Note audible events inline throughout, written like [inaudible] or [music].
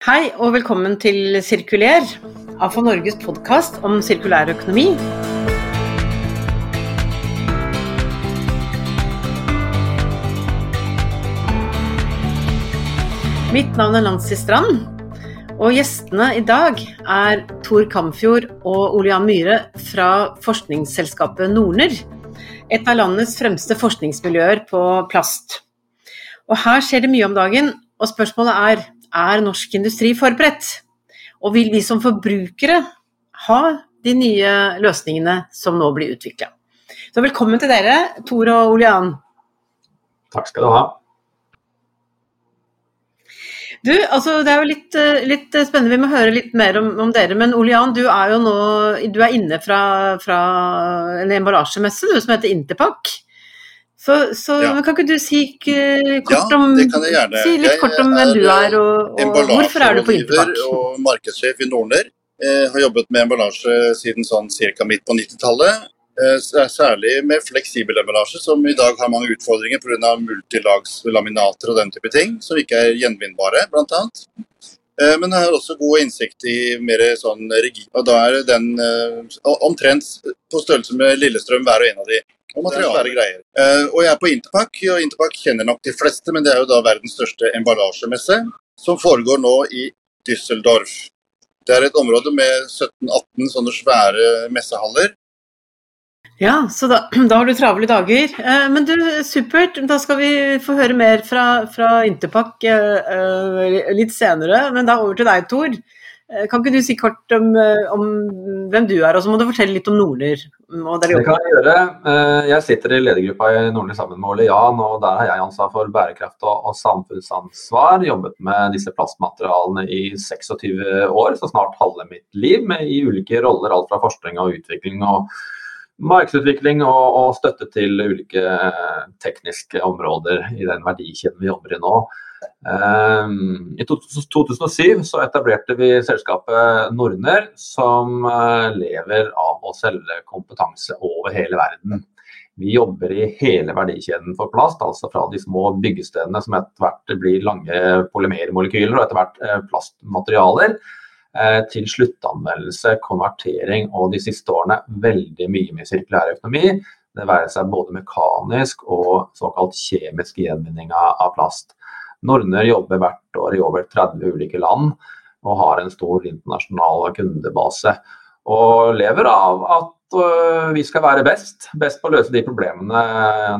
Hei og velkommen til Sirkuler, AFA Norges podkast om sirkulær økonomi. Mitt navn er Nancy Strand, og gjestene i dag er Tor Kamfjord og Ole Jan Myhre fra forskningsselskapet Norner. Et av landets fremste forskningsmiljøer på plast. Og her skjer det mye om dagen, og spørsmålet er er norsk industri forberedt? Og vil vi som forbrukere ha de nye løsningene som nå blir utvikla? Så velkommen til dere, Tor og Olian. Takk skal du ha. Du, altså Det er jo litt, litt, spennende, vi må høre litt mer om, om dere. Men Olian, du er jo nå du er inne fra, fra en emballasjemesse du, som heter Interpack. Så, så ja. kan ikke du si kort om, ja, si litt kort om hvem du er, og, og hvorfor er du på Interpack? og markedssjef i Norner. Jeg har jobbet med emballasje siden sånn ca. midt på 90-tallet. Eh, særlig med fleksibel emballasje, som i dag har mange utfordringer pga. multilagslaminater og den type ting, som ikke er gjenvinnbare, bl.a. Eh, men jeg har også god innsikt i mer sånn regi. Og da er den eh, omtrent på størrelse med Lillestrøm hver og en av de og materiale. Uh, og jeg er på Interpack, og Interpack kjenner nok de fleste, men det er jo da verdens største emballasjemesse, som foregår nå i Düsseldorf. Det er et område med 17-18 sånne svære messehaller. Ja, så da, [clears throat] da har du travle dager. Uh, men du, supert. Da skal vi få høre mer fra, fra Interpack uh, litt senere. Men da over til deg, Tor. Kan ikke du si kort om, om hvem du er, og så må du fortelle litt om Nordlyr? det kan jeg gjøre. Eh, jeg sitter i ledergruppa i Nordlyr sammen med Ole Jan, og der har jeg ansvar for bærekraft og samfunnsansvar. Jobbet med disse plastmaterialene i 26 år, så snart halve mitt liv, med, i ulike roller. Alt fra forskning og utvikling og markedsutvikling og, og støtte til ulike tekniske områder i den verdikjeden vi jobber i nå. Ehm, I 2007 så etablerte vi selskapet Norner, som eh, lever av å selge kompetanse over hele verden. Vi jobber i hele verdikjeden for plast, altså fra de små byggestedene som etter hvert blir lange polymermolekyler og etter hvert eh, plastmaterialer, eh, til sluttanvendelse, konvertering og de siste årene veldig mye med sirkulær økonomi. Det være seg både mekanisk og såkalt kjemisk gjenvinning av plast. Norner jobber hvert år i over 30 ulike land og har en stor internasjonal kundebase. Og lever av at uh, vi skal være best. Best på å løse de problemene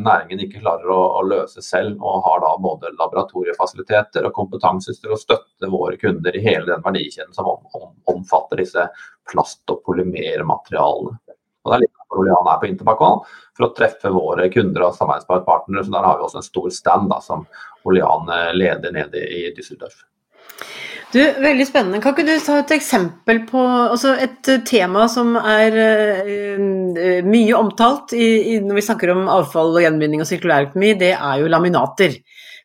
næringen ikke klarer å, å løse selv. Og har da både laboratoriefasiliteter og kompetanse til å støtte våre kunder i hele den verdikjeden som om, om, omfatter disse plast- og polymermaterialene. Og det er litt derfor Olian er på Interpack for å treffe våre kunder og samarbeidspartnere. Så der har vi også en stor stand da, som Olian leder nede i Düsseldorf. Du, Veldig spennende. Kan ikke du ta et eksempel på altså et tema som er uh, mye omtalt i, i, når vi snakker om avfall og gjenvinning og sirkulærøkonomi, det er jo laminater.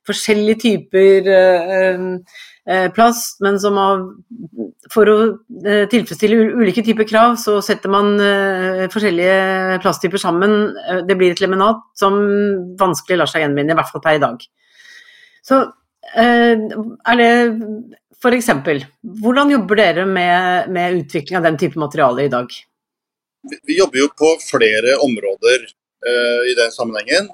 Forskjellige typer uh, Eh, plast, men som av, for å eh, tilfredsstille ulike typer krav, så setter man eh, forskjellige plasttyper sammen. Det blir et laminat som vanskelig lar seg gjenvinne, i hvert fall per i dag. Så er det f.eks. Hvordan jobber dere med, med, utvikling av den type materiale i dag? Vi jobber jo på flere områder uh, i den sammenhengen.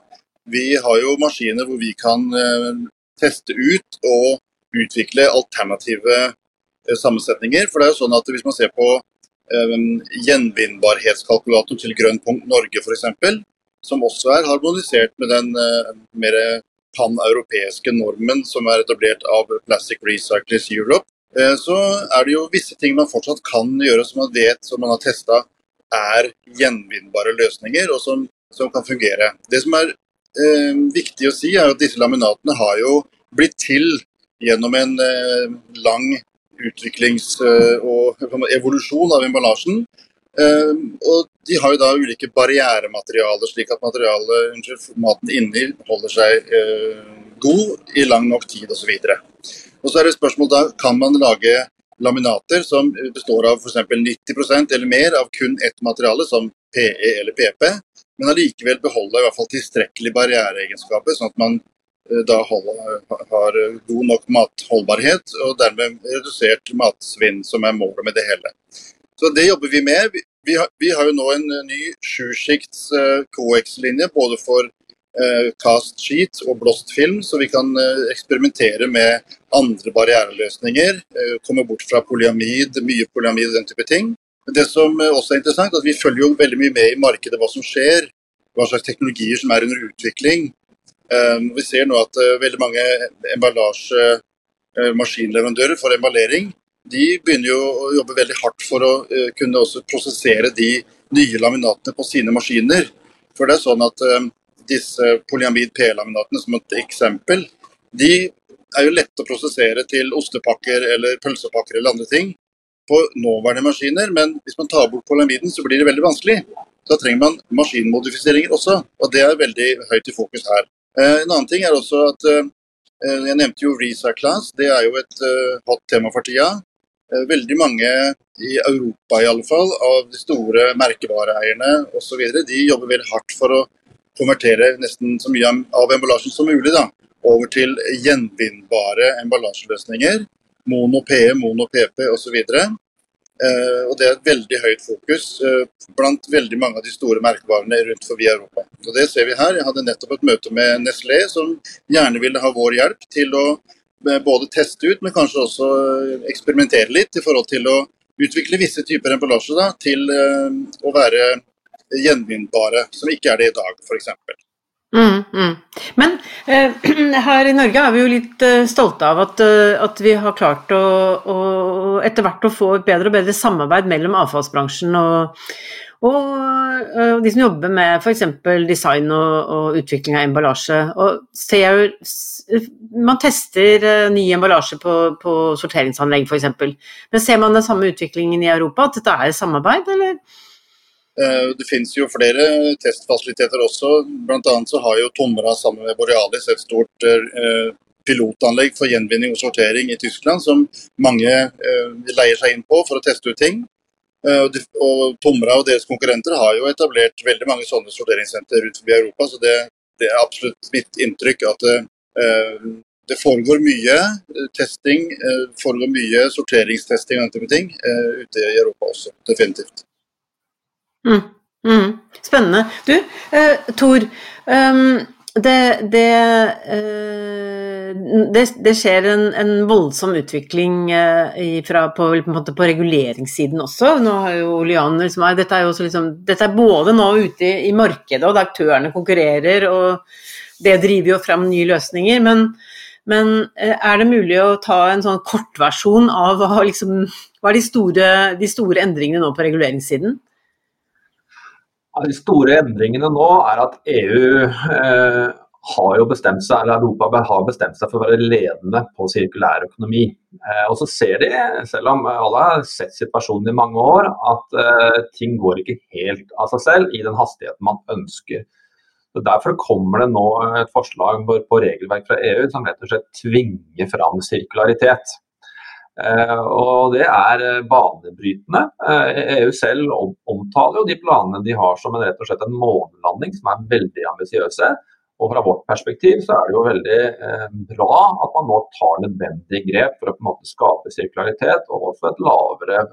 Vi har jo maskiner hvor vi kan uh, teste ut og utvikle alternative eh, sammensetninger. For det er jo sånn at Hvis man ser på um, gjenvinnbarhetskalkulatoren til Grønn punkt Norge f.eks., som også er harmonisert med den uh, mer pan-europeiske normen som er etablert av Plastic Recyclers Europe, så er det jo visse ting man fortsatt kan gjøre som man vet, som man har testa, er gjenvinnbare løsninger og som, som, kan fungere. Det som er eh, viktig å si, er at disse laminatene har jo blitt til gjennom en eh, lang utviklings- eh, og evolusjon av emballasjen. Eh, og de har jo da ulike barrierematerialer, slik at materialet, unnskyld, maten inni holder seg god i lang nok tid osv. Og så er det spørsmål da, kan man lage laminater som består av f.eks. 90% eller mer av kun ett materiale, som PE eller PP, men allikevel beholde i hvert fall tilstrekkelige barriereegenskaper, sånn at man da har god nok matholdbarhet, og dermed redusert matsvinn, som er målet med det hele. Så Det jobber vi med. Vi har, vi har jo nå en ny sjusjikts coax-linje både for cast sheet og blåst film, så vi kan eksperimentere med andre barriereløsninger. Komme bort fra polyamid, mye polyamid og den type ting. Det som også er interessant, er at vi følger jo veldig mye med i markedet hva som skjer. Hva slags teknologier som er under utvikling. Vi ser nå at veldig mange emballasjemaskinleverandører for emballering de begynner jo å jobbe veldig hardt for å kunne også prosessere de nye laminatene på sine maskiner. For det er sånn at disse polyamid P-laminatene som et eksempel, de er jo lette å prosessere til ostepakker eller pølsepakker eller andre ting på nåværende maskiner, men hvis man tar bort polyamiden, så blir det veldig vanskelig. Da trenger man maskinmodifiseringer også, og det er veldig høyt i fokus her. En annen ting er også at jeg nevnte jo Recyclas, det er jo et hot tema for tida. Veldig mange i Europa i alle fall, av de store merkevareeierne osv. De jobber veldig hardt for å konvertere nesten så mye av emballasjen som mulig da, over til gjenvinnbare emballasjeløsninger mono PE, mono PP osv. Uh, og Det er et veldig høyt fokus uh, blant veldig mange av de store merkevarene rundt forbi Europa. Og Det ser vi her. Jeg hadde nettopp et møte med Nestlé, som gjerne ville ha vår hjelp til å uh, både teste ut, men kanskje også eksperimentere litt i forhold til å utvikle visse typer emballasje da, til å være gjenvinnbare, som ikke er det i dag, f.eks. Mm, mm. Men eh, [clears throat] her i Norge er vi jo litt eh, stolte av at, eh, at, vi har klart å, å, etter hvert å få et bedre og bedre samarbeid mellom avfallsbransjen og, og, og eh, de som jobber med f.eks. design og, og, utvikling av emballasje. Og ser, man tester eh, ny emballasje på, på sorteringsanlegg f.eks. Men ser man den samme utviklingen i Europa, at dette er samarbeid, eller? Eh, det finnes jo flere testfasiliteter også. Blant annet så har jo Tomra sammen med Borealis et stort eh, pilotanlegg for gjenvinning og sortering i Tyskland, som mange eh, leier seg inn på for å teste ut ting. Og Tomra og deres konkurrenter har jo etablert veldig mange sånne sorteringssenter rundt forbi Europa, så det, det, er absolutt mitt inntrykk at det, det foregår mye testing, foregår mye sorteringstesting og den type ting ute i Europa også, definitivt. Mm. Mm. Spennende. Du, uh, Tor. Um, det, det, eh, det, det, skjer en, en voldsom utvikling eh, fra, på, på, på, reguleringssiden også. Nå har jo Lian liksom, dette, er jo liksom, dette er både nå ute i, i markedet, og aktørene konkurrerer, og det driver jo fram nye løsninger. Men, men eh, er det mulig å ta en sånn kortversjon av hva, liksom, hva er de store, de store endringene nå på reguleringssiden? De store endringene nå er at EU eh, har jo bestemt seg, eller Europa har bestemt seg for å være ledende på sirkulær økonomi. Eh, og så ser de, selv om alle har sett situasjonen i mange år, at eh, ting går ikke helt av seg selv i den hastigheten man ønsker. Så Derfor kommer det nå et forslag på regelverk fra EU som rett og slett tvinger fram sirkularitet. Eh, og det er eh, banebrytende. EU e selv omtaler jo de planene de har som en, rett og slett en månelanding, som er veldig ambisiøse. Og fra vårt perspektiv så er det jo veldig eh, bra at man nå tar nødvendige grep for å på en måte skape sirkularitet og også et lavere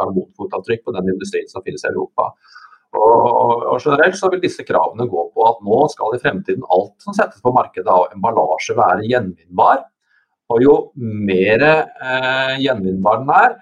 karbonfotavtrykk på den industrien som finnes i Europa. Og, og, generelt så vil disse kravene gå på at nå skal i fremtiden alt som settes på markedet av emballasje være gjenvinnbar. Og jo mer eh, gjenvinnbar den er,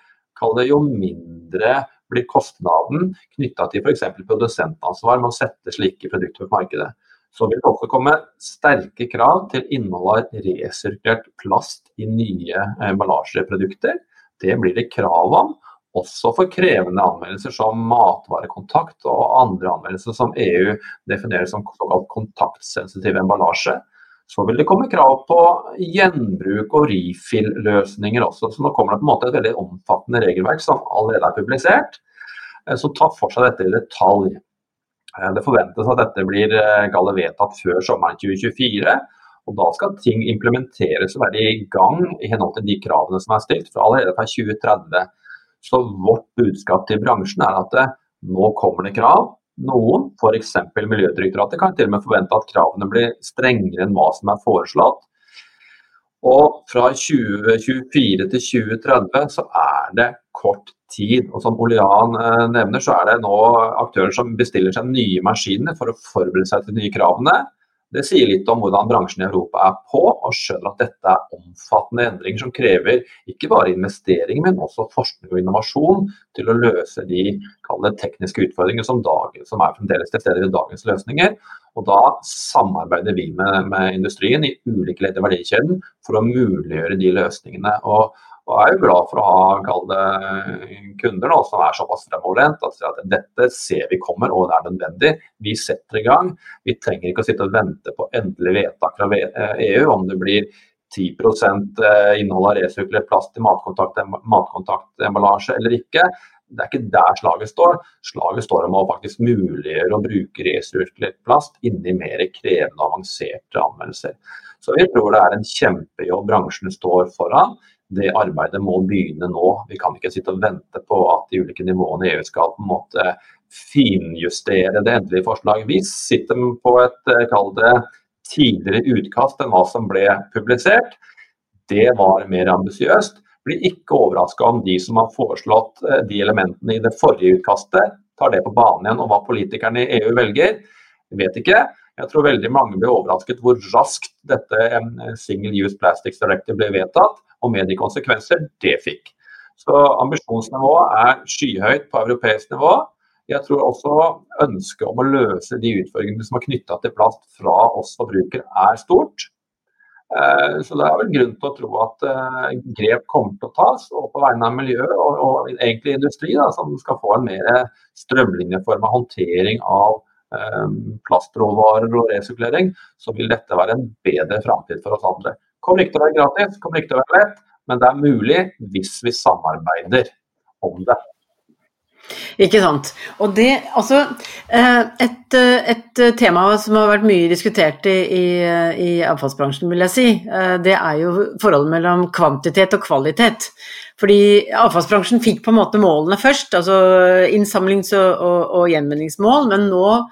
det, jo mindre blir kostnaden knytta til f.eks. produsentansvar med å sette slike produkter på markedet. Så vil det også komme sterke krav til innhold av resirkulert plast i nye emballasjeprodukter. Det blir det krav om, også for krevende anmeldelser som matvarekontakt og andre anmeldelser som EU definerer som såkalt kontaktsensitiv emballasje så vil det komme krav på gjenbruk og refill-løsninger også. Så nå kommer det på en måte et veldig omfattende regelverk som allerede er publisert, eh, som tar for seg dette i detalj. Eh, det forventes at dette blir eh, gale vedtatt før sommeren 2024. Og Da skal ting implementeres og være i gang i henhold til de kravene som er stilt fra allerede fra 2030. Så vårt budskap til bransjen er at nå kommer det krav. Noen, f.eks. Miljødirektoratet, kan til og med forvente at kravene blir strengere enn hva som er foreslått. Og fra 2024 til 2030 så er det kort tid. Og som Olean eh, nevner, så er det nå aktører som bestiller seg nye maskiner for å forberede seg til de nye kravene. Det sier litt om hvordan bransjen i Europa er på, og skjønner at dette er omfattende endringer som krever ikke bare investering, men også forskning og innovasjon til å løse de tekniske utfordringene som, som, er fremdeles til stede i dagens løsninger. Og Da samarbeider vi med, med industrien i ulike ledd i verdikjeden for å muliggjøre de løsningene. Og, og er jo glad for å ha det, kunder nå, som er såpass fremoverlent at, at dette ser vi kommer og det er nødvendig. Vi setter i gang. Vi trenger ikke å sitte og vente på endelig vedtak fra EU om det blir 10 eh, innhold av resirkulert plast i matkontaktemballasje eller ikke. Det er ikke der slaget står. Slaget står om å faktisk muliggjøre å bruke resirkulert plast inni mer krevende og avanserte anvendelser. Så vi tror det er en kjempejobb bransjen står foran det arbeidet må begynne nå. Vi kan ikke sitte og vente på at de ulike nivåene i EU skal på en måte finjustere det endelige forslaget. Vi sitter på et eh, kall det tidligere utkast enn hva som ble publisert. Det var mer ambisiøst. Blir ikke overraska om de som har foreslått eh, de elementene i det forrige utkastet, tar det på banen igjen. Og hva politikerne i EU velger, vet ikke. Jeg tror veldig mange ble overrasket hvor raskt dette eh, Single Use Plastics Directive ble vedtatt og med de konsekvenser det fikk. Så ambisjonsnivået er skyhøyt på europeisk nivå. Jeg tror også ønsket om å løse de utfordringene som er knytta til plast fra oss forbrukere, er stort. Eh, så det er vel grunn til å tro at eh, grep kommer til å tas, og på vegne av miljøet og, og egentlig industri, da, som skal få en mer strømlinjeforma håndtering av um, plastråvarer og resirkulering, så vil dette være en bedre framtid for oss andre. Kommer ikke til å være gratis, kommer ikke til å være lett, men det er mulig hvis vi samarbeider om det. Ikke sant. Og det, altså, eh, et, eh, et, tema som har vært mye diskutert i, i, i, avfallsbransjen, vil jeg si, eh, det er jo forholdet mellom kvantitet og kvalitet. Fordi avfallsbransjen fikk på en måte målene først, altså innsamlings- og, og, og gjenvinningsmål, men nå eh,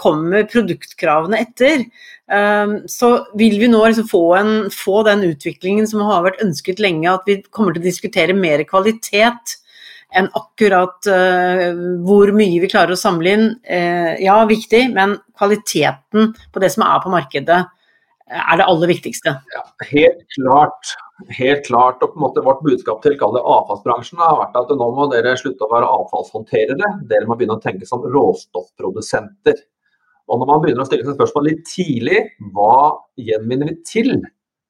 kommer produktkravene etter. Ehm, så vil vi nå liksom få, en, få, den utviklingen som har vært ønsket lenge, at vi kommer til å diskutere mer kvalitet enn akkurat uh, hvor mye vi klarer å samle inn. Ja, viktig, men kvaliteten på det som er på markedet, er det aller viktigste. Ja, helt klart. Helt klart, og på en måte Vårt budskap til avfallsbransjen har vært at nå må dere slutte å være avfallshåndterere. Dere må begynne å tenke som råstoffprodusenter. Og når man begynner å stille seg spørsmål litt tidlig, hva gjenvinner vi til?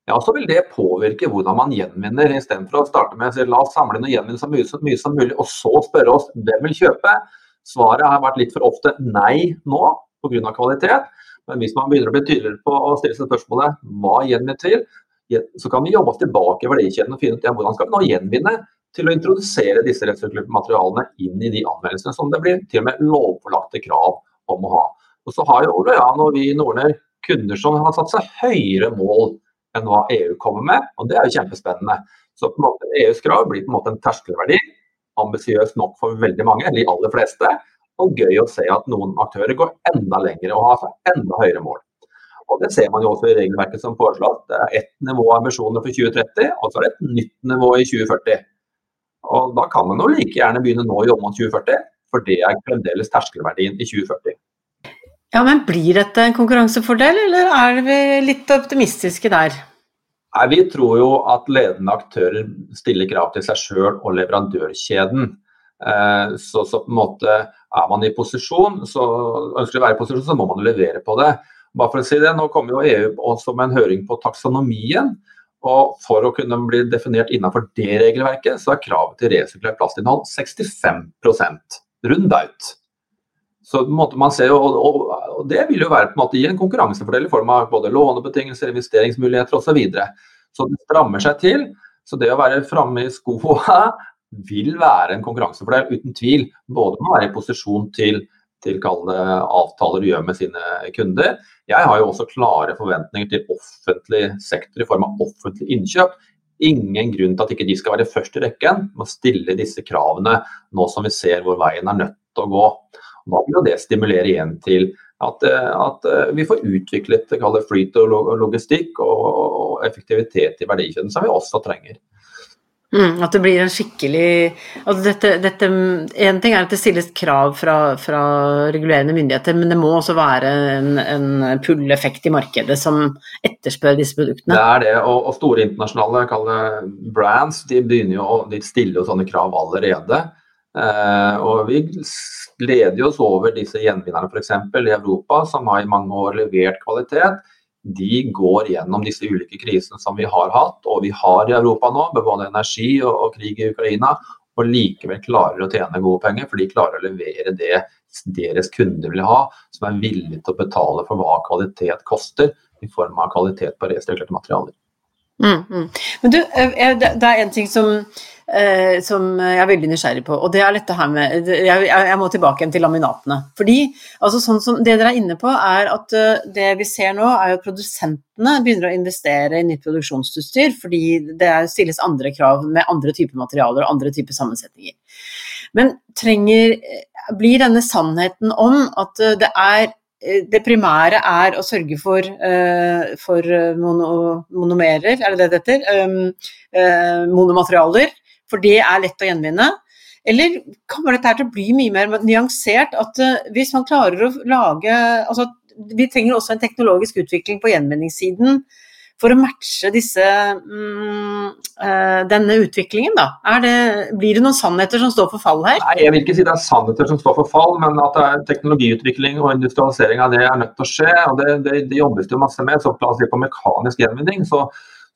Ja, så vil det påvirke hvordan man gjenvinner, istedenfor å starte med å si la oss samle inn og gjenvinne så mye, så mye som mulig, og så spørre oss hvem vil kjøpe. Svaret har vært litt for ofte nei nå pga. kvalitet. Men hvis man begynner å bli tydeligere på å stille seg spørsmålet hva gjenvinner til, så kan vi jobbe oss tilbake i verdikjeden og finne ut ja, hvordan skal vi nå gjenvinne til å introdusere disse resirkulerte inn i de anmeldelsene som det blir til og med lovpålagte krav om å ha. Og så har jo Ole Jan og vi Nordner kunder som har satt seg høyere mål enn hva EU kommer med, og det er jo kjempespennende. Så på en måte EUs krav blir på en måte en terskelverdi, ambisiøst nok for veldig mange, eller de aller fleste. Og gøy å se at noen aktører går enda lenger og har enda høyere mål. Og Det ser man jo også i regelverket som foreslått. Det er ett nivå av ambisjoner for 2030, og så er det et nytt nivå i 2040. Og Da kan man jo like gjerne begynne nå å jobbe mot 2040, for det er fremdeles terskelverdien i 2040. Ja, men Blir dette en konkurransefordel, eller er vi litt optimistiske der? Nei, Vi tror jo at ledende aktører stiller krav til seg sjøl og leverandørkjeden. Eh, så, så, på en måte er man i posisjon, så ønsker å være i posisjon, så må man levere på det. Bare for å si det, Nå kommer jo EU også med en høring på taksonomien. og For å kunne bli definert innenfor det regelverket, så er kravet til resirkulert plastinnhold 65 rund out. Så man ser jo, og, Det vil jo være på en måte gi en konkurransefordel i form av både lånebetingelser, investeringsmuligheter osv. Så, videre. så det strammer seg til. Så det å være framme i skoa [laughs] vil være en konkurransefordel, uten tvil. Både med å være i posisjon til, til avtaler du gjør med sine kunder. Jeg har jo også klare forventninger til offentlig sektor i form av offentlig innkjøp. Ingen grunn til at ikke de skal være først i rekken med å stille disse kravene nå som vi ser hvor veien er nødt til å gå. Da vil jo det stimulere igjen til at, at vi får utviklet flyt og logistikk og effektivitet i verdikjeden, som vi også trenger. Mm, at det blir en skikkelig altså dette, dette, En ting er at det stilles krav fra, fra regulerende myndigheter, men det må også være en, en pull-effekt i markedet som etterspør disse produktene. Det er det, og, og store internasjonale brands de begynner jo, de stiller jo sånne krav allerede. Eh, og vi gleder oss over disse gjenvinnerne f.eks. i Europa, som har i mange år levert kvalitet de går gjennom disse ulike krisene som vi har hatt, og vi har i Europa nå, med både energi og, og krig i Ukraina, og likevel klarer å tjene gode penger, for de klarer å levere det deres kunder vil ha, som er villige til å betale for hva kvalitet koster, i form av kvalitet på resirkulerte materialer. Mm, mm. Men du, eh, det er en ting som eh, som jeg er veldig nysgjerrig på. Og det er dette her med Jeg, jeg må tilbake igjen til laminatene. Fordi altså sånn som det dere er inne på, er at uh, det vi ser nå, er at produsentene begynner å investere i nytt produksjonsutstyr fordi det stilles andre krav med andre typer materialer og andre typer sammensetninger. Men trenger Blir denne sannheten om at det er eh, det primære er å sørge for, uh, for mono, monomerer, er det det det heter? Uh, monomaterialer for det er lett å gjenvinne? Eller kommer dette til å bli mye mer nyansert? At hvis man klarer å lage altså, Vi trenger også en teknologisk utvikling på gjenvinningssiden for å matche disse, mm, uh, denne utviklingen, da? Det, blir det noen sannheter som står for fall her? Nei, Jeg vil ikke si det er sannheter som står for fall, men at det er teknologiutvikling og industrialisering av det er nødt til å skje. og Det, det, det jobbes det masse med. så På mekanisk gjenvinning så,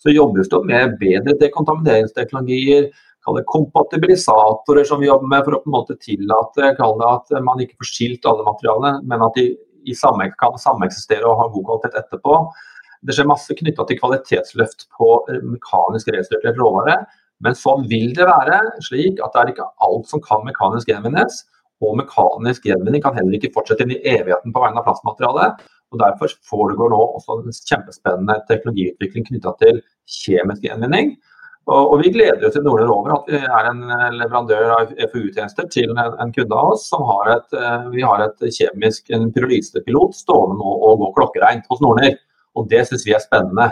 så jobbes det med bedre dekontamineringsteknologier kalle kompatibilisatorer som vi jobber med for å på en måte tillate at man ikke får skilt alle materialene, men at de i samme, kan sameksistere og ha god kvalitet etterpå. Det skjer masse knytta til kvalitetsløft på mekanisk resirkulert råvare. Men så vil det være slik at det er ikke alt som kan mekanisk gjenvinnes. Og mekanisk gjenvinning kan heller ikke fortsette inn i evigheten på vegne av plastmaterialet. Og Derfor foregår nå også en kjempespennende teknologiutvikling knytta til kjemisk gjenvinning. Og, Vi gleder oss i Nordner over at vi er en eh, leverandør av FoU-tjenester til en, kunde av oss som har et, eh, vi har et kjemisk pyrolysepilot stående nå og går klokkereint hos Nordner. Og Det syns vi er spennende.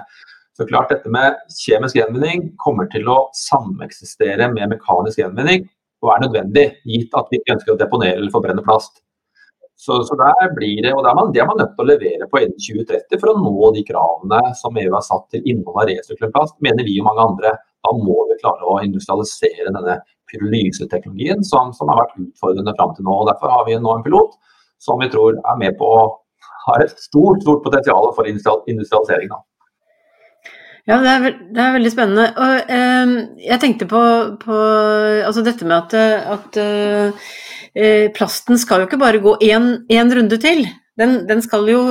Så klart Dette med kjemisk gjenvinning kommer til å sameksistere med mekanisk gjenvinning og er nødvendig, gitt at vi ønsker å deponere eller forbrenne plast. Så, så der blir det, og det er, man, det er man nødt til å levere på innen 2030 for å nå de kravene som EU har satt til innhold av resirkulert mener vi og mange andre. Da må vi klare å industrialisere denne pyrolyseteknologien som, som har vært utfordrende fram til nå. og Derfor har vi nå en pilot som vi tror er med på har et stort stort potensial for industrialisering. Da. Ja, det er, det er, veldig spennende. Og, eh, jeg tenkte på, på altså dette med at, at eh, plasten skal jo ikke bare gå én runde til. Den, den, skal jo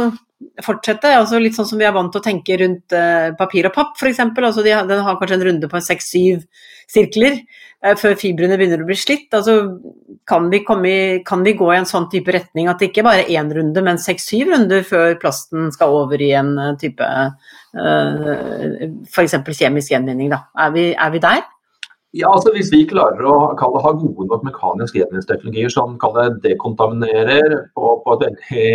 fortsette. altså Litt sånn som vi er vant til å tenke rundt uh, papir og papp, f.eks. Altså de, den har kanskje en runde på seks-syv sirkler uh, før fibrene begynner å bli slitt. altså kan vi, i, kan vi, gå i en sånn type retning at det ikke bare er én runde, men seks-syv runder før plasten skal over i en uh, type f.eks. kjemisk gjenvinning? da, er vi, er vi der? Ja, altså Hvis vi klarer å kalle, ha gode nok mekaniske gjenvinningsteknologier som dekontaminerer på, på et veldig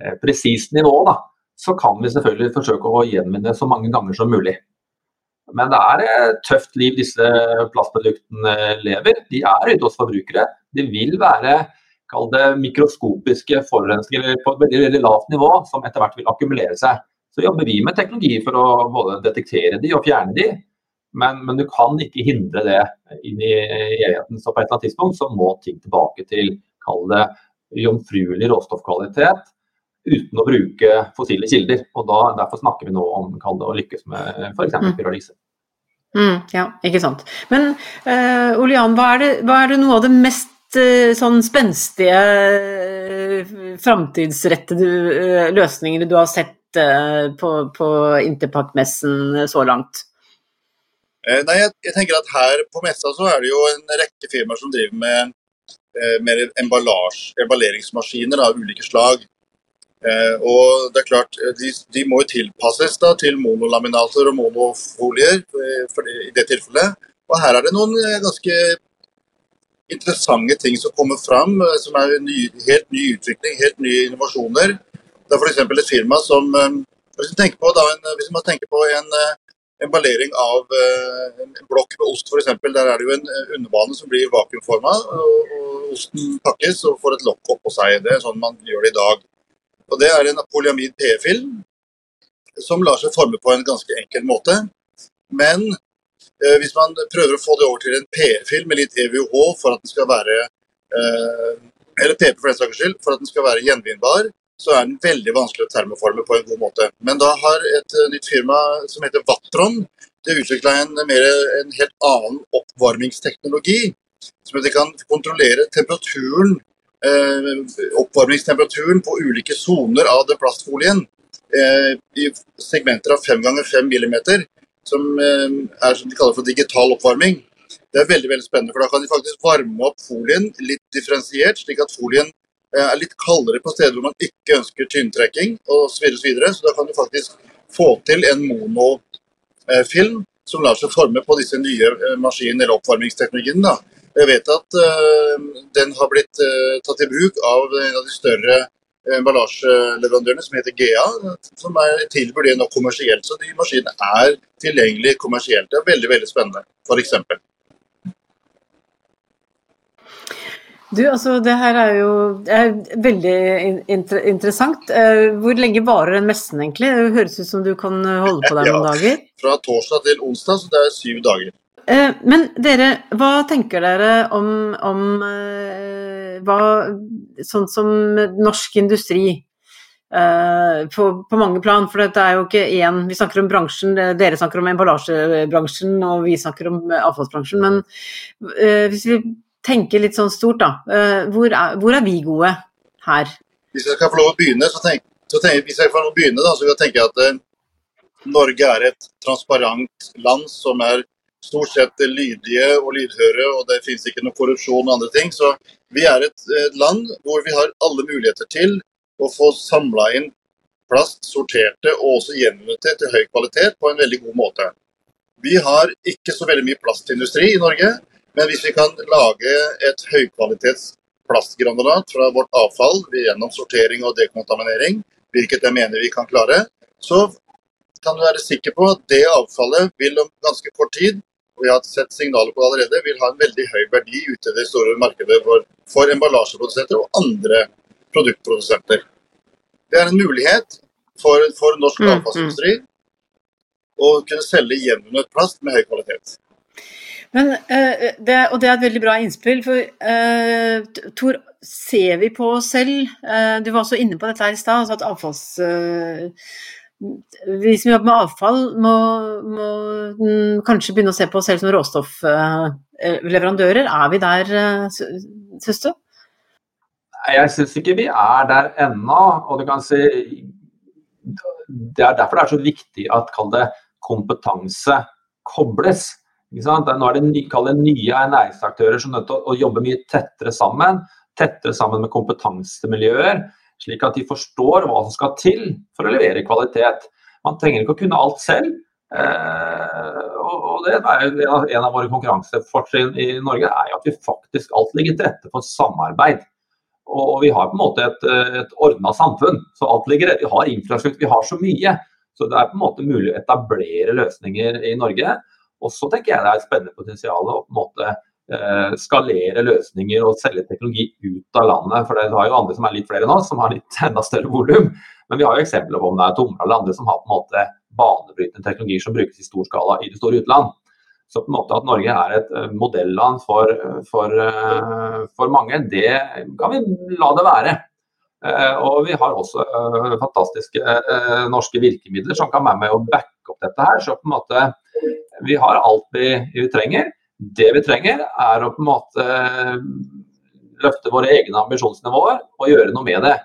Eh, presist nivå, da, så kan vi selvfølgelig forsøke å gjenvinne så mange ganger som mulig. Men det er et tøft liv disse plastproduktene lever. De er ute hos forbrukere. De vil være kall det mikroskopiske forurensninger på et veldig, veldig lavt nivå, som etter hvert vil akkumulere seg. Så jobber vi med teknologi for å både detektere de og fjerne de. Men, men du kan ikke hindre det inn i evigheten. Så på et eller annet tidspunkt så må ting tilbake til kall det jomfruelig råstoffkvalitet uten å bruke fossile kilder. og da, Derfor snakker vi nå om det, å lykkes med f.eks. Mm. pyrolyse. Mm, ja, ikke sant. Men uh, Olian, hva er, det, hva er det noe av det mest uh, sånn spenstige, uh, framtidsrettede uh, løsningene du har sett på, på Interpac-messen så langt? Nei, jeg, jeg, tenker at Her på messa så er det jo en rekke firmaer som driver med mer emballeringsmaskiner av ulike slag. Eh, og det er klart, eh, de, de må jo tilpasses da, til monolaminater og monofolier eh, det, i det tilfellet. Og her er det noen ganske interessante ting som kommer fram, eh, som er ny, helt ny utvikling, helt nye innovasjoner. Det er f.eks. et firma som eh, Hvis man tenker på, da, en, hvis man tenker på en emballering av en blokk med ost f.eks. Der er det jo en underbane som blir vakuumforma, og, og osten pakkes og får et lokk oppå seg. Det er sånn man gjør det i dag. Og Det er en polyamid PE-film som lar seg forme på en ganske enkel måte. Men eh, hvis man prøver å få det over til en PE-film med litt EVH for at den skal være eh, eller PP for den saks skyld, for at den skal være gjenvinnbar, så er den veldig vanskelig å termoforme på en god måte. Men da har et uh, nytt firma som heter Vatron det utvikla en, en helt annen oppvarmingsteknologi. Som at de kan kontrollere temperaturen, eh, oppvarmingstemperaturen på ulike soner av den plastfolien eh, i segmenter av 5 ganger 5 millimeter som eh, er som de kaller for digital oppvarming. Det er veldig veldig spennende, for da kan de faktisk varme opp folien litt differensiert, slik at folien eh, er litt kaldere på steder hvor man ikke ønsker tynntrekking osv. Så, videre. så da kan du faktisk få til en monofilm som lar seg forme på disse nye maskin- eller oppvarmingsteknologiene. Jeg vet at uh, den har blitt uh, tatt i bruk av en av de større emballasjeleverandørene som heter GEA, som er tilbyr det nå kommersielt. Så de maskinene er tilgjengelige kommersielt. Det er veldig veldig spennende, f.eks. Du, altså Det her er jo er veldig inter interessant. Eh, hvor lenge varer den messen egentlig? Det høres ut som du kan holde på der [laughs] noen ja, dager? Fra torsdag til onsdag, så det er syv dager. Eh, men dere, hva tenker dere om, om eh, hva, sånn som norsk industri eh, på, på, mange plan? For dette er jo ikke én Vi snakker om bransjen, dere snakker om emballasjebransjen og vi snakker om avfallsbransjen. Men hvis vi tenker litt sånn stort, da. Hvor er, hvor er vi gode her? Hvis jeg skal få lov å begynne, så tenk, så tenk, hvis jeg får begynne, da, så vil jeg tenke at Norge er et transparent land som er stort sett lydige og lydhøre, og det finnes ikke noe korrupsjon og andre ting. Så vi er et, land hvor vi har alle muligheter til å få samla inn plast, sorterte og også gjenvunnet til høy kvalitet på en veldig god måte. Vi har ikke så veldig mye plastindustri i Norge, men hvis vi kan lage et høykvalitets plastgranulat fra vårt avfall gjennom sortering og dekontaminering, hvilket jeg mener vi kan klare, så kan du være sikker på at det avfallet vil om ganske kort tid vi har sett signaler på det allerede, vil ha en veldig høy verdi ute i det store markedet for, for emballasjeprodusenter og andre produktprodusenter. Det er en mulighet for, for norsk mm, mm. å kunne selge gjenvunnet plast med høy kvalitet. Men, uh, det, og det er et veldig bra innspill. for uh, Tor, ser vi på oss selv uh, Du var også inne på dette her i stad, altså at avfalls vi som jobber med avfall, må, må, kanskje begynne å se på oss selv som råstoffleverandører. Er vi der, syns du? Jeg syns ikke vi er der ennå. og du kan si Det er derfor det er så viktig at det, kompetanse kobles. Nå er det nye, nye næringsaktører som er nødt til å jobbe mye tettere sammen. Tettere sammen med kompetansemiljøer slik at de forstår hva som skal til for å levere kvalitet. Man trenger ikke å kunne alt selv. Eh, og det er jo En av våre konkurransefortrinn i Norge er jo at vi faktisk alt ligger til rette for samarbeid. Og vi har på en måte et, et ordna samfunn. så alt ligger rett. Vi har infrastruktur, vi har så mye. Så det er på en måte mulig å etablere løsninger i Norge. Og så tenker jeg det er et spennende potensial å på en måte Eh, skalere løsninger og selge teknologi ut av landet. For det har jo andre som er litt flere oss, som har litt [laughs] enda større volum. Men vi har jo eksempler på om det er Tomra eller andre som har på en måte banebrytende teknologier som brukes i stor skala i det store utland. Så på en måte at Norge er et eh, modelland for, for, eh, for mange, det kan vi la det være. Og vi har også fantastiske norske virkemidler som kan være med å backe opp dette her. Så på en måte vi har alt vi, vi trenger. Det vi trenger, er å på en måte løfte våre egne ambisjonsnivåer og gjøre noe med det.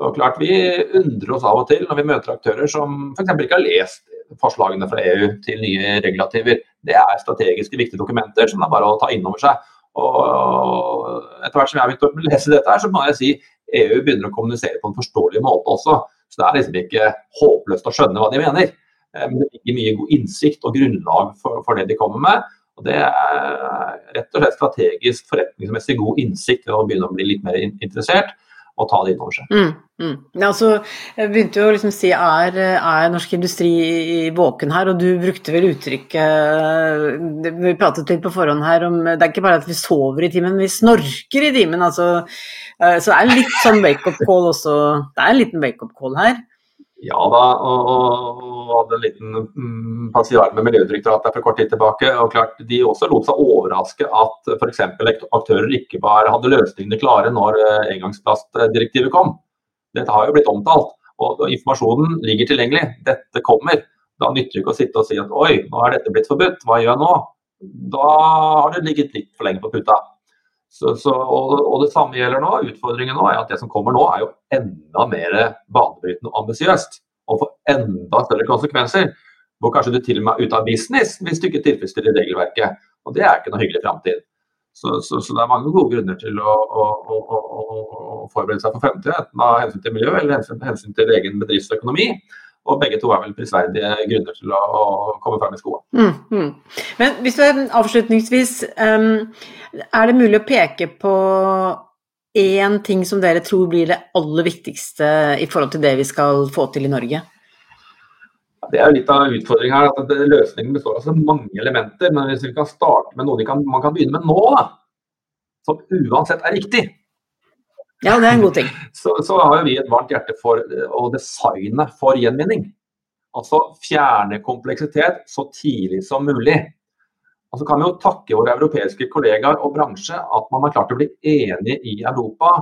Og klart Vi undrer oss av og til når vi møter aktører som f.eks. ikke har lest forslagene fra EU til nye regulativer. Det er strategiske viktige dokumenter som det er bare å ta inn over seg. Og etter hvert som jeg har begynt å lese dette, her, så må jeg si EU begynner å kommunisere på en forståelig måte også. Så det er liksom ikke håpløst å skjønne hva de mener. Eh, men det ligger mye god innsikt og grunnlag for, for det de kommer med. Og Det er rett og slett strategisk forretningsmessig god innsikt til å begynne å bli litt mer interessert og ta det inn over seg. Mm, mm. Altså, jeg begynte jo å liksom si er, er norsk industri våken her, og du brukte vel uttrykket Vi pratet litt på forhånd her om Det er ikke bare at vi sover i timen, vi snorker i timen. Altså, eh, så det er litt sånn wake-up call også. Det er en liten wake-up call her. Ja da, og, og hadde en liten mm, passiar med Miljødirektoratet for kort tid tilbake. og klart De også lot seg overraske at f.eks. aktører ikke bare hadde løsningene klare når eh, engangsplastdirektivet kom. Dette har jo blitt omtalt, og, og informasjonen ligger tilgjengelig. Dette kommer. Da nytter det ikke å sitte og si at oi, nå er dette blitt forbudt, hva gjør jeg nå? Da har det ligget litt for lenge på puta. Så, så, og, og, det samme gjelder nå. Utfordringen nå er at det som kommer nå, er jo enda mer banebrytende og ambisiøst. Og får enda større konsekvenser. Hvor kanskje du til og med er ute av business hvis du ikke tilfredsstiller regelverket. Og det er ikke noe hyggelig framtid. Så, så, så, det er mange gode grunner til å, å, å, å forberede seg for fremtiden. Enten av hensyn til miljø eller hensyn, hensyn til egen bedriftsøkonomi. Og begge to er vel prisverdige grunner til å, å komme frem i skoene. Mm, mm. Men hvis du avslutningsvis um, Er det mulig å peke på én ting som dere tror blir det aller viktigste i forhold til det vi skal få til i Norge? Det er litt av utfordringen her, at Løsningen består av så mange elementer. Men hvis vi kan starte med noe man kan begynne med nå, da, som uansett er riktig, ja, det er en god ting. [laughs] Så, så har vi et varmt hjerte for eh, å designe for gjenvinning. Altså fjerne kompleksitet så tidlig som mulig. Og så kan vi jo takke våre europeiske kollegaer og bransje at man har klart å bli enige i Europa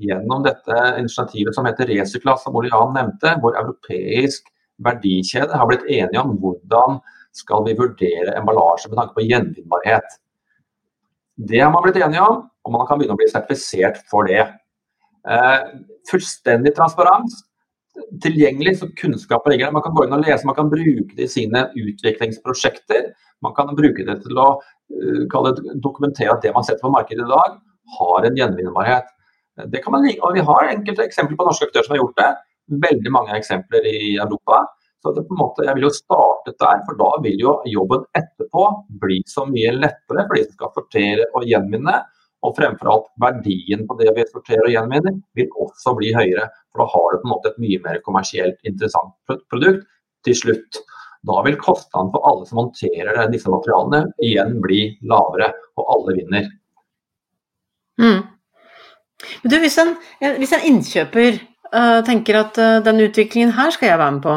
gjennom dette initiativet som heter Resykla, som Olian nevnte, hvor europeisk verdikjede har blitt enige om hvordan skal vi vurdere emballasje med tanke på gjenvinnbarhet. Det har man blitt enige om, og man kan begynne å bli sertifisert for det. Eh, fullstendig transparens. Tilgjengelig, så kunnskap ligger der. Man kan gå inn og lese, man kan bruke det i sine utviklingsprosjekter. Man kan bruke det til å uh, dokumentere at det man setter på markedet i dag, har en gjenvinnbarhet. Det kan man like, og Vi har enkelte eksempler på norske aktører som har gjort det. Veldig mange eksempler i Europa. Så det på en måte, Jeg vil jo starte der, for da vil jo jobben etterpå bli så mye lettere for de som skal fortere og gjenvinne. Og fremfor alt verdien på det vi sorterer og gjenvinner vil også bli høyere. For da har du på en måte et mye mer kommersielt interessant produkt til slutt. Da vil kostnaden for alle som håndterer disse materialene igjen bli lavere, og alle vinner. Mm. Du, hvis, en, hvis en innkjøper uh, tenker at uh, den utviklingen her skal jeg være med på,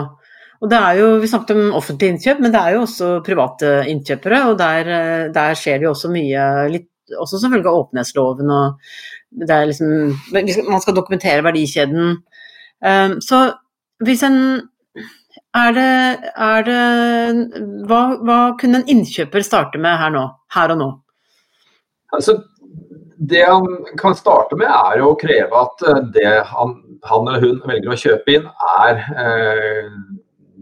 og det er jo, Vi snakket om offentlige innkjøp, men det er jo også private innkjøpere. og Der, uh, der skjer det jo også mye litt også som følge av åpenhetsloven og det er liksom Man skal dokumentere verdikjeden. Um, så hvis en er det, er det hva, hva, kunne en innkjøper starte med her nå? Her og nå? Altså, det han kan starte med, er å kreve at det han, han eller hun velger å kjøpe inn, er eh,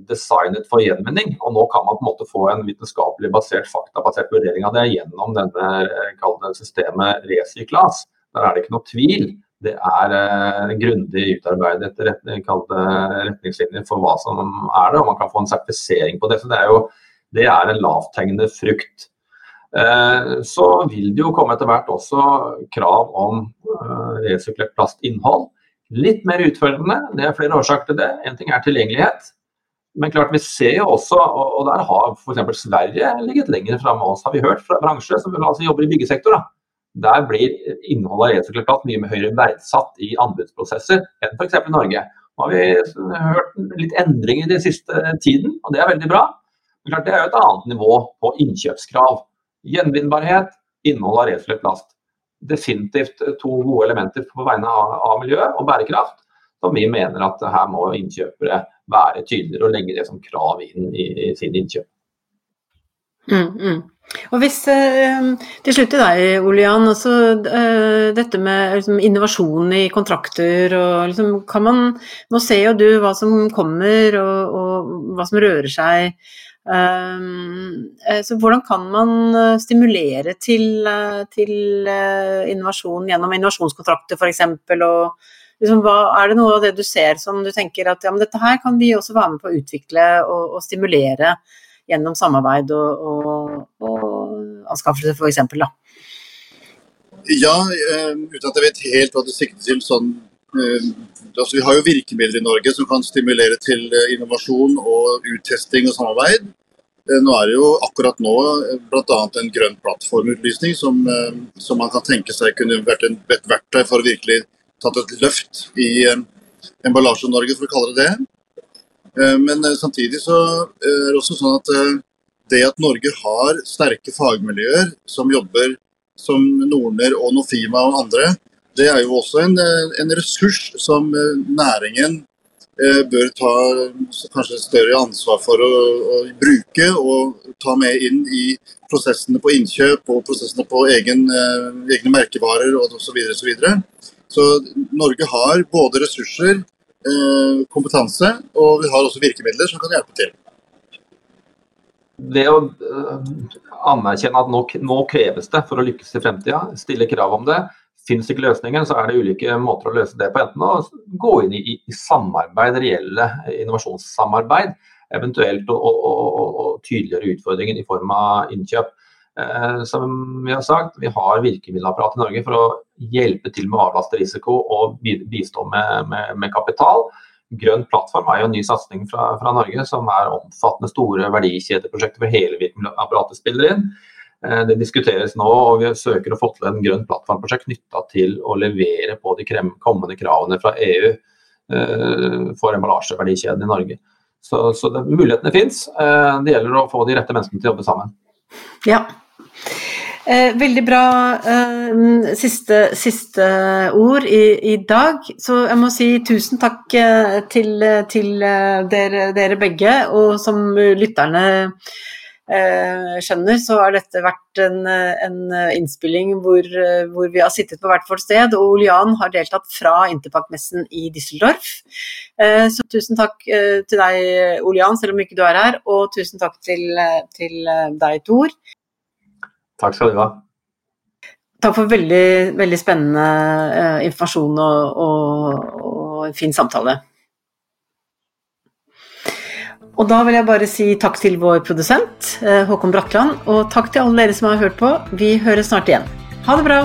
designet for gjenvinning. Og nå kan man på en måte få en vitenskapelig basert, faktabasert vurdering av det gjennom denne eh, systemet Resyklas. Der er det ikke noe tvil. Det er eh, grundig utarbeidet rett, retningslinjer for hva som er det, og man kan få en sertifisering på det. Så det er jo det er en lavthengende frukt. Eh, så vil det jo komme etter hvert også krav om eh, resirkulert plastinnhold. Litt mer utfordrende, det er flere årsaker til det. En ting er tilgjengelighet. Men klart vi ser jo også, og der har f.eks. Sverige ligget lenger framme oss, har vi hørt fra bransje som altså jobber i byggesektor. Da. Der blir innholdet av resirkulert mye mer høyere verdsatt i anbudsprosesser enn f.eks. i Norge. Nå har vi hørt litt endringer i den siste tiden, og det er veldig bra. Men klart Det er jo et annet nivå på innkjøpskrav. Gjenvinnbarhet, innhold av resirkulert plast. Definitivt to gode elementer på vegne av, av miljø og bærekraft, som vi mener at her må innkjøpere være tydeligere og legge det som krav inn i, i sine innkjøp. Mm, mm. Og hvis, eh, Til slutt til deg, Olian. Altså, eh, dette med liksom, innovasjon i kontrakter og liksom, kan man, Nå ser jo du hva som kommer og, og hva som rører seg. Um, så hvordan kan man stimulere til, til innovasjon gjennom innovasjonskontrakter f.eks. og liksom, hva, Er det noe av det du ser som du tenker at ja, men dette her kan vi også være med på å utvikle og, og stimulere gjennom samarbeid og, og, og anskaffelse, f.eks. Ja, øh, uten at jeg vet helt hva du sikter til sånn uh, altså Vi har jo virkemidler i Norge som kan stimulere til innovasjon og uttesting og samarbeid. Nå er det jo akkurat nå bl.a. en grønn plattformutlysning som, som, man kan tenke seg kunne vært en, et verktøy for å virkelig tatt et løft i Emballasje-Norge, for å kalle det det. Eh, men eh, samtidig så eh, er det også sånn at det at Norge har sterke fagmiljøer som jobber som Norner og Nofima og andre, det er jo også en, en ressurs som næringen bør ta kanskje større ansvar for å, å, bruke og ta med inn i prosessene på innkjøp og prosessene på egen, egne merkevarer osv. Videre, så, Norge har både ressurser Eh, kompetanse, og vi har også virkemidler som kan hjelpe til. Det å eh, anerkjenne at nå, nå kreves det for å lykkes i fremtida, stille krav om det. Fins ikke løsningen, så er det ulike måter å løse det på. Enten å gå inn i, i samarbeid, reelle innovasjonssamarbeid, eventuelt å, å, å, å tydeliggjøre utfordringen i form av innkjøp. Eh, som vi har sagt, vi har virkemiddelapparat i Norge for å hjelpe til med å avlaste risiko og bistå med, med, med, kapital. Grønn plattform er jo en ny satsing fra, fra, Norge som er omfattende store verdikjedeprosjekter hvor hele virkemiddelapparatet spiller inn. Eh, det diskuteres nå, og vi søker å få til en grønn plattformprosjekt knytta til å levere på de kommende kravene fra EU eh, for emballasjeverdikjeden i Norge. Så, så det, mulighetene fins. Det gjelder å få de rette menneskene til å jobbe sammen. Ja, Eh, veldig bra eh, siste, siste, ord i, i, dag. Så jeg må si tusen takk eh, til, til dere, dere, begge. Og som lytterne eh, skjønner, så har dette vært en, en innspilling hvor, hvor, vi har sittet på hvert vårt sted. Og Olian har deltatt fra Interpac-messen i Düsseldorf. Eh, så tusen takk eh, til deg, Olian, selv om ikke du er her. Og tusen takk til, til deg, Tor. Takk skal du ha. Takk for veldig, veldig spennende uh, informasjon og, og, og, fin samtale. Og da vil jeg bare si takk til vår produsent uh, Håkon Bratland, og takk til alle dere som har hørt på. Vi høres snart igjen. Ha det bra!